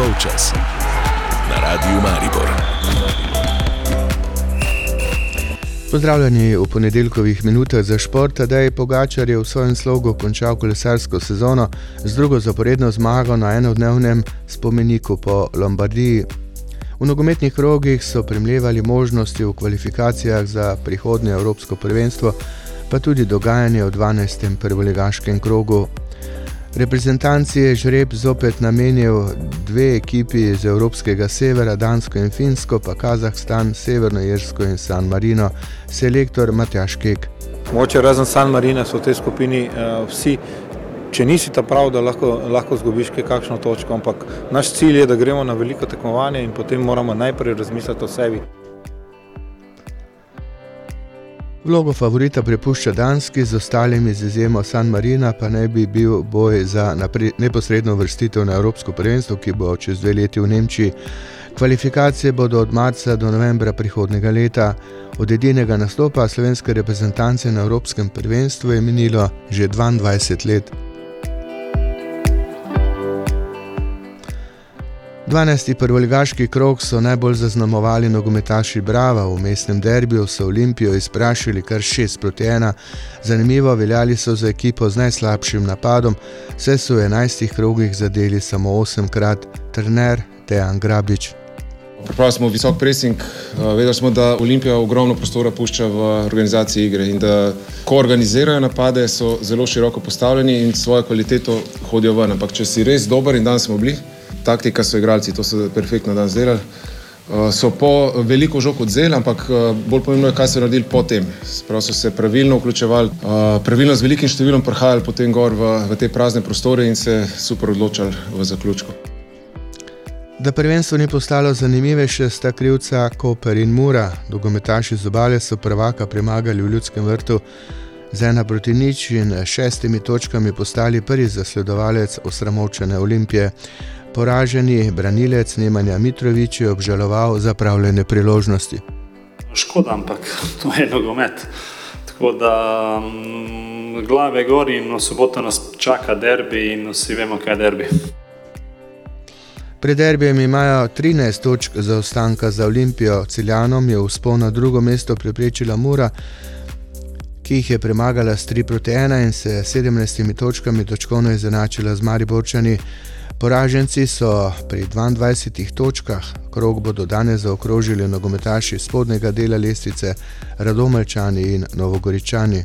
polčas na Radiu Maribor. Pozdravljeni v ponedeljkovih minutah za šport, da je Pogačar je v svojem slogu končal kolesarsko sezono z drugo zaporedno zmago na enodnevnem spomeniku po Lombardiji. V nogometnih krogih so premljevali možnosti v kvalifikacijah za prihodnje Evropsko prvenstvo, pa tudi dogajanje v 12. prvolegaškem krogu. Reprezentanci je žreb zopet namenil dve ekipi iz Evropskega severa, Dansko in Finsko, pa Kazahstan, Severno Irsko in San Marino, selektor Matjaš Kek. Moče razen San Marina so v tej skupini uh, vsi, če nisi ta prav, da lahko, lahko zgubiš kakšno točko, ampak naš cilj je, da gremo na veliko tekmovanje in potem moramo najprej razmisliti o sebi. Vlogo favorita prepušča Danski, z ostalimi z izjemo San Marina pa naj bi bil boj za neposredno vrstitev na Evropsko prvenstvo, ki bo čez dve leti v Nemčiji. Kvalifikacije bodo od marca do novembra prihodnega leta. Od edinega nastopa slovenske reprezentance na Evropskem prvenstvu je minilo že 22 let. 12. prvoligaški krok so najbolj zaznamovali nogometaši Brava. V mestnem derbiju so Olimpijo izprašili kar 6 proti 1. Zanimivo, veljali so za ekipo z najslabšim napadom, vse so v 11 krogih zadeli samo 8 krat, trener Tejan Grabič. Pripravili smo visok pressing, eh, vedeli smo, da Olimpija ogromno prostora pušča v organizaciji igre in da ko organizirajo napade, so zelo široko postavljeni in svojo kvaliteto hodijo ven. Ampak če si res dober in danes smo bili, taktika so igralci, to so perfektno danes delali. Uh, so po veliko žog odzeli, ampak uh, bolj pomembno je, kaj so naredili potem. Sprav so se pravilno vključevali, uh, pravilno z velikim številom prihajali potem gor v, v te prazne prostore in se super odločali v zaključku. Da prvenstvo ni postalo zanimivejše, sta krivca Koper in Mura. Dogometaši z obale so prvaka premagali v ljudskem vrtu z ena proti nič in šestimi točkami postali prvi zasledovalec osramovčene olimpije. Poraženi branilec Nemanja Mitrovič je obžaloval zapravljene priložnosti. Škoda, ampak to je nogomet. Tako da mm, glave gori in v soboto nas čaka derbi in vsi vemo, kaj je derbi. Pred derbijem imajo 13 točk za ostanka za Olimpijo, Ciljanom je vzpon na drugo mesto preprečila Mura, ki jih je premagala s 3 proti 1 in se 17 točkami točkovno izenačila z Mariborčani. Poraženci so pri 22 točkah, krog bodo danes zaokrožili nogometaši spodnjega dela lestvice, Radomelčani in Novogoričani.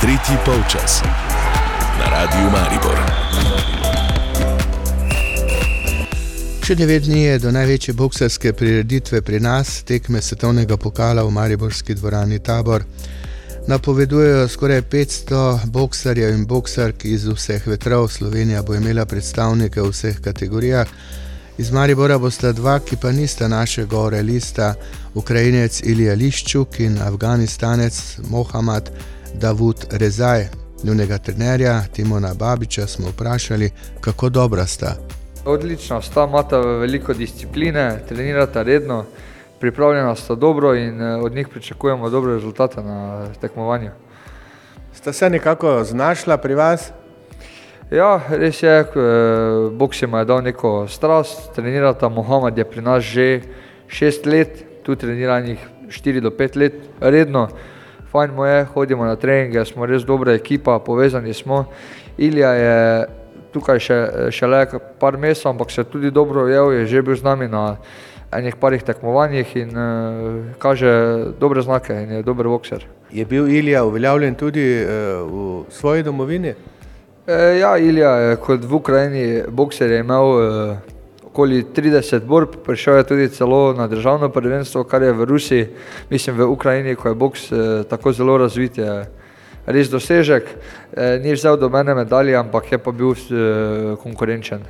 Tretji polčas na Radiu Maribor. Še devet dni je do največje boksarske prireditve pri nas, tekme svetovnega pokala v Mariborski dvorani Tabor. Napovedujejo skoraj 500 boksarjev in boksark iz vseh vetrov. Slovenija bo imela predstavnike v vseh kategorijah. Iz Maribora bosta dva, ki pa nista naše gore lista, Ukrajinec Ilija Liščuk in Afganistanec Mohamed Davud Rezaj. Njunega trenerja Timona Babiča smo vprašali, kako dobra sta. Odlično, sta imata veliko discipline, trenirata redno, pripravljena sta dobro in eh, od njih pričakujemo dobre rezultate na tekmovanju. Sta se nekako znašla pri vas? Ja, res je, eh, boks jim je dal neko strast, trenirata Mohamed je pri nas že šest let, tu trenira njih štiri do pet let redno. Fajn mu je, hodimo na treninge, smo res dobra ekipa, povezani smo. Ilija je tukaj še, še le par mesecev, ampak se tudi dobro ujel, je že bil z nami na enih parih tekmovanjih in uh, kaže dobre znake in je dober bokser. Je bil Ilija uveljavljen tudi uh, v svoji domovini? E, ja, Ilija je kot v Ukrajini bokser je imel uh, okoli 30 borb, prišel je tudi celo na državno prvenstvo, kar je v Rusiji, mislim v Ukrajini, ko je boks uh, tako zelo razvit. Je, res dosežek. E, ni vzel do mene medalje, ampak je pa bil e, konkurenčen.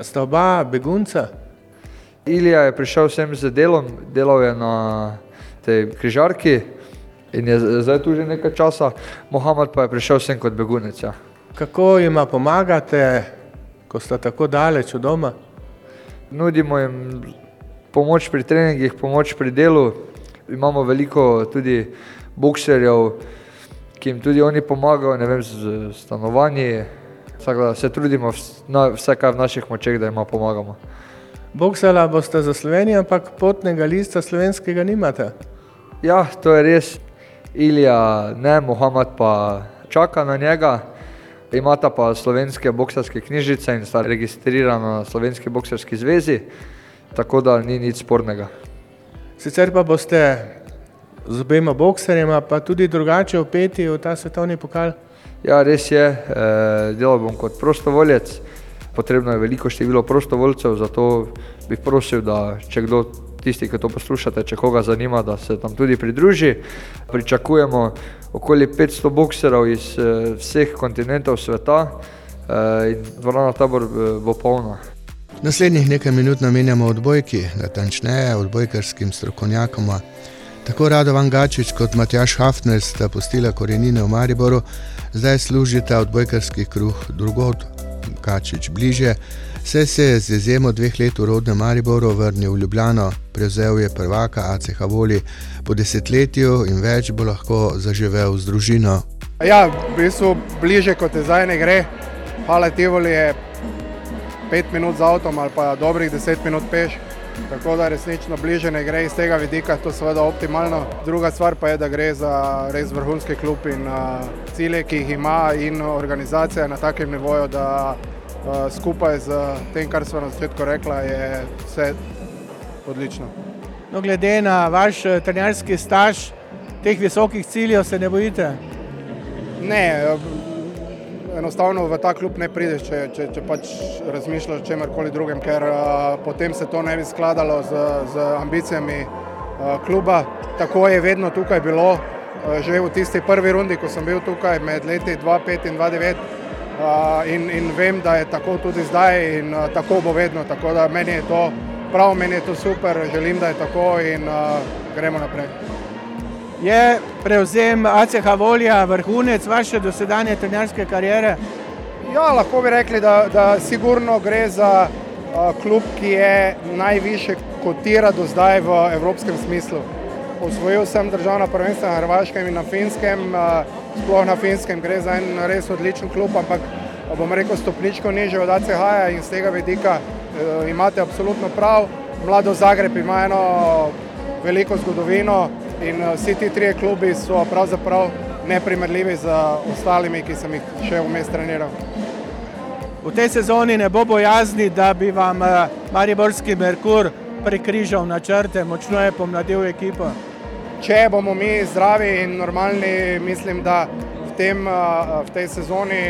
Sta oba begunca? Ilija je prišel sem z delom, delal je na tej križarki in je zdaj tu že nekaj časa. Mohamed pa je prišel sem kot begunec. Ja. Kako jim pomagate, ko sta tako daleč od doma? Nudimo jim pomoč pri treningih, pomoč pri delu. Imamo veliko tudi bokserjev, ki jim tudi oni pomagajo, ne vem, z stanovanji. Tako da se trudimo vse, kar v naših močeh, da jim pomagamo. Boksala boste za Slovenijo, ampak potnega lista slovenskega nimate. Ja, to je res. Ilija, ne, Mohamed pa čaka na njega. Imata pa slovenske boksarske knjižice in sta registrirana na slovenski bokserski zvezi, tako da ni nič spornega. Sicer pa boste z obema bokserjema, pa tudi drugače upeti v ta svetovni pokal. Ja, res je, e, delal bom kot prostovoljec, potrebno je veliko število prostovoljcev, zato bi prosil, da če kdo tisti, ki to poslušate, če koga zanima, da se tam tudi pridruži. Pričakujemo okoli 500 bokserov iz eh, vseh kontinentov sveta eh, in dvorana tabor eh, bo polna. Naslednjih nekaj minut namenjamo odbojki, natančneje odbojkarskim strokovnjakom. Tako Radovan Gačič kot Matjaš Hafner sta postila korenine v Mariboru, zdaj služita odbojkarski kruh drugod, Gačič bliže. Vse se je z izjemo dveh let v rodnem Mariboru vrnil v Ljubljano, prevzel je prvaka ACH Voli, po desetletju in več bo lahko zaživel z družino. Ja, v bistvu bliže kot je zdaj ne gre. Hvala Tivoli je pet minut z avtom ali pa dobrih deset minut peš. Tako da resnično bliže ne gre iz tega vidika, to seveda optimalno. Druga stvar pa je, da gre za res vrhunski klub in uh, cilje, ki jih ima in organizacija na takem nivoju, da Eh, skupaj z tem, kar smo na začetku rekli, je vse odlično. No, glede na vaš eh, trenerski staž, teh visokih ciljev se ne bojite? Ne, enostavno v ta klub ne prideš, če, če, če pač razmišljaš o čemkoli drugem, ker a, potem se to ne bi skladalo z, z ambicijami a, kluba. Tako je vedno tukaj bilo, a, že v tisti prvi rundi, ko sem bil tukaj med leti 2005 in 2009 in, in vem, da je tako tudi zdaj in uh, tako bo vedno. Tako da meni je to prav, meni je to super, želim, da je tako in uh, gremo naprej. Je prevzem ACH Volja vrhunec vaše dosedanje trenerske kariere? Ja, lahko bi rekli, da, da sigurno gre za uh, klub, ki je najviše kotira do zdaj v evropskem smislu. Osvojil sem državna prvenstva na Hrvaškem in na Finskem. Uh, sploh na finskem gre za en res odličen klub, ampak bom rekel stopničko niže od ACH-ja in z tega vidika eh, imate absolutno prav. Mlado Zagreb ima eno veliko zgodovino in eh, vsi ti trije klubi so pravzaprav neprimerljivi z ostalimi, ki sem jih še vmes treniral. V tej sezoni ne bo bojazni, da bi vam eh, Mariborski Merkur prekrižal načrte, močno je pomladil ekipo če bomo mi zdravi in normalni, mislim, da v, tem, v tej sezoni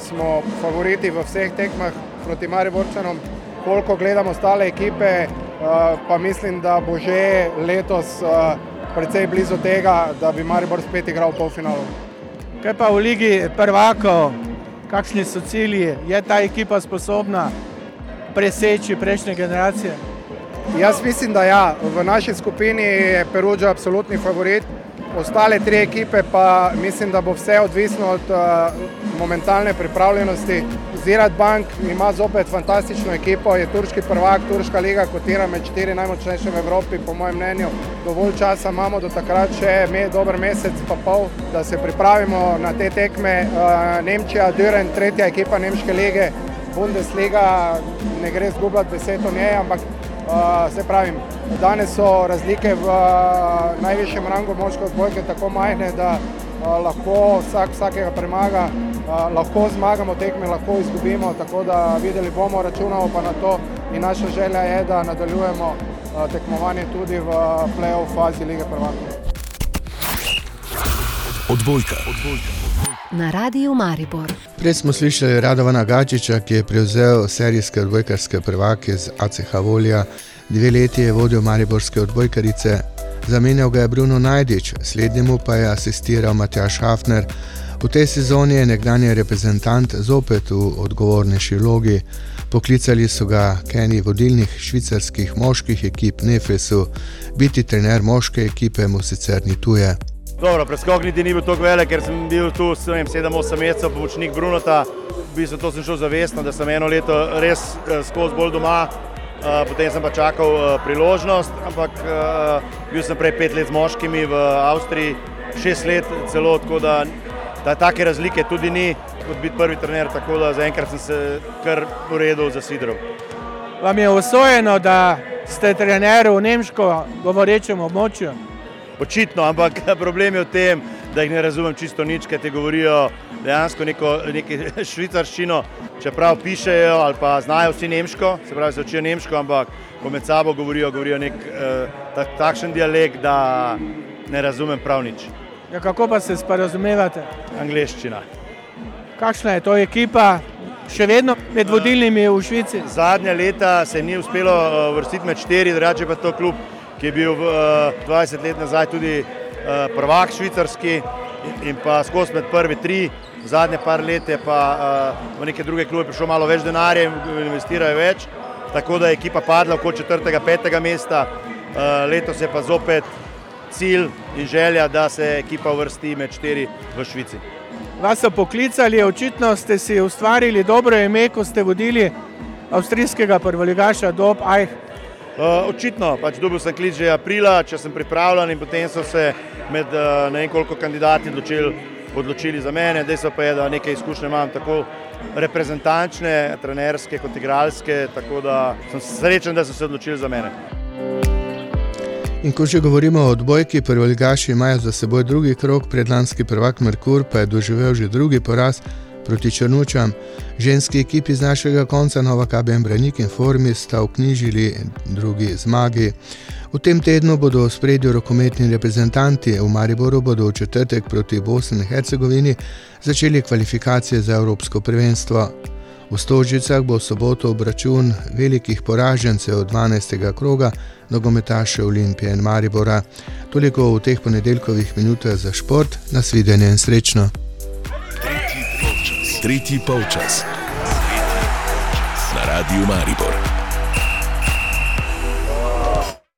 smo favoriti v vseh tekmah proti Mariborčanom. Koliko gledamo ostale ekipe, pa mislim, da bo že letos precej blizu tega, da bi Maribor spet igral v polfinalu. Kaj pa v Ligi prvakov, kakšni so cilji, je ta ekipa sposobna preseči prejšnje generacije? Jaz mislim, da ja. V naši skupini je Peruđa absolutni favorit. Ostale tri ekipe pa mislim, da bo vse odvisno od uh, momentalne pripravljenosti. Zirat Bank ima zopet fantastično ekipo, je turški prvak, turška liga kotira med štiri najmočnejše v Evropi, po mojem mnenju. Dovolj časa imamo do takrat še me, dober mesec pa pol, da se pripravimo na te tekme. Uh, Nemčija, Düren, tretja ekipa Nemške lige, Bundesliga, ne gre zgubljati besed o njej, ampak se pravim, danes so razlike v najvišjem rangu moške odbojke tako majhne, da lahko vsak vsakega premaga, lahko zmagamo tekme, lahko izgubimo, tako da videli bomo, računamo pa na to in naša želja je, da nadaljujemo tekmovanje tudi v play-off fazi lige prvakov. Odbojka. Odbojka na Radiu Maribor. Prej smo slišali Radovana Gačiča, ki je prevzel serijske odbojkarske prvake z ACH Volja. Dve leti je vodil Mariborske odbojkarice, zamenjal ga je Bruno Najdič, slednjemu pa je asistiral Matjaš Hafner. V tej sezoni je nekdanji reprezentant zopet v odgovornejši vlogi. Poklicali so ga Kenny vodilnih švicarskih moških ekip Nefesu, biti trener moške ekipe mu sicer ni tuje. Dobro, preskok niti ni bil tako velik, ker sem bil tu 7-8 mesecev, pomočnik Brunota. V bistvu to sem šel zavestno, da sem eno leto res eh, skozi bolj doma potem sem pa čakal priložnost, ampak bil sem prej pet let z moškimi v Avstriji, šest let celo, tako da, da take razlike tudi ni kot biti prvi trener, tako da zaenkrat sem se kar uredil za sidrov. Vam je usvojeno, da ste trener v nemško govorečem območju? Očitno, ampak problem je v tem, da jih ne razumem čisto nič, ker ti govorijo dejansko neko, švicarščino, čeprav pišejo ali pa znajo vsi nemško, se pravi, se učijo nemško, ampak ko med sabo govorijo, govorijo nek eh, tak, takšen dialekt, da ne razumem prav nič. Ja, kako pa se sporazumevate? Angliščina. Kakšna je to ekipa, še vedno med vodilnimi v Švici? Zadnja leta se ni uspelo eh, vrstiti med štiri, drugače pa to klub, ki je bil 20 eh, let nazaj tudi eh, prvak švicarski in pa skozi med prvi tri. Zadnje par let je pa v neke druge klube prišlo malo več denarja in investirajo več, tako da je ekipa padla okoli četrtega, petega mesta. Letos je pa zopet cilj in želja, da se ekipa vrsti med štiri v Švici vas so poklicali, očitno ste si ustvarili dobro ime, ko ste vodili avstrijskega prvoligaša Dob Ajh. Uh, očitno, pač dobil sem klic že aprila, če sem pripravljen in potem so se med uh, ne vem koliko kandidati odločili, odločili za mene. Dejstvo pa je, da nekaj izkušnje imam tako reprezentančne, trenerske kot igralske, tako da sem srečen, da so se odločili za mene. In ko že govorimo o odbojki, prvoligaši imajo za seboj drugi krok, predlanski prvak Merkur pa je doživel že drugi poraz proti Črnučam. Ženski ekipi z našega konca Nova KBM Branik in Formi sta vknjižili drugi zmagi. V tem tednu bodo v spredju rokometni reprezentanti, v Mariboru bodo v četrtek proti Bosni in Hercegovini začeli kvalifikacije za Evropsko prvenstvo. V Stožicah bo v soboto obračun velikih poražencev 12. kroga nogometaše Olimpije in Maribora. Toliko v teh ponedeljkovih minutah za šport, nasvidenje in srečno. Tretji polčas. Na radiju Maribor.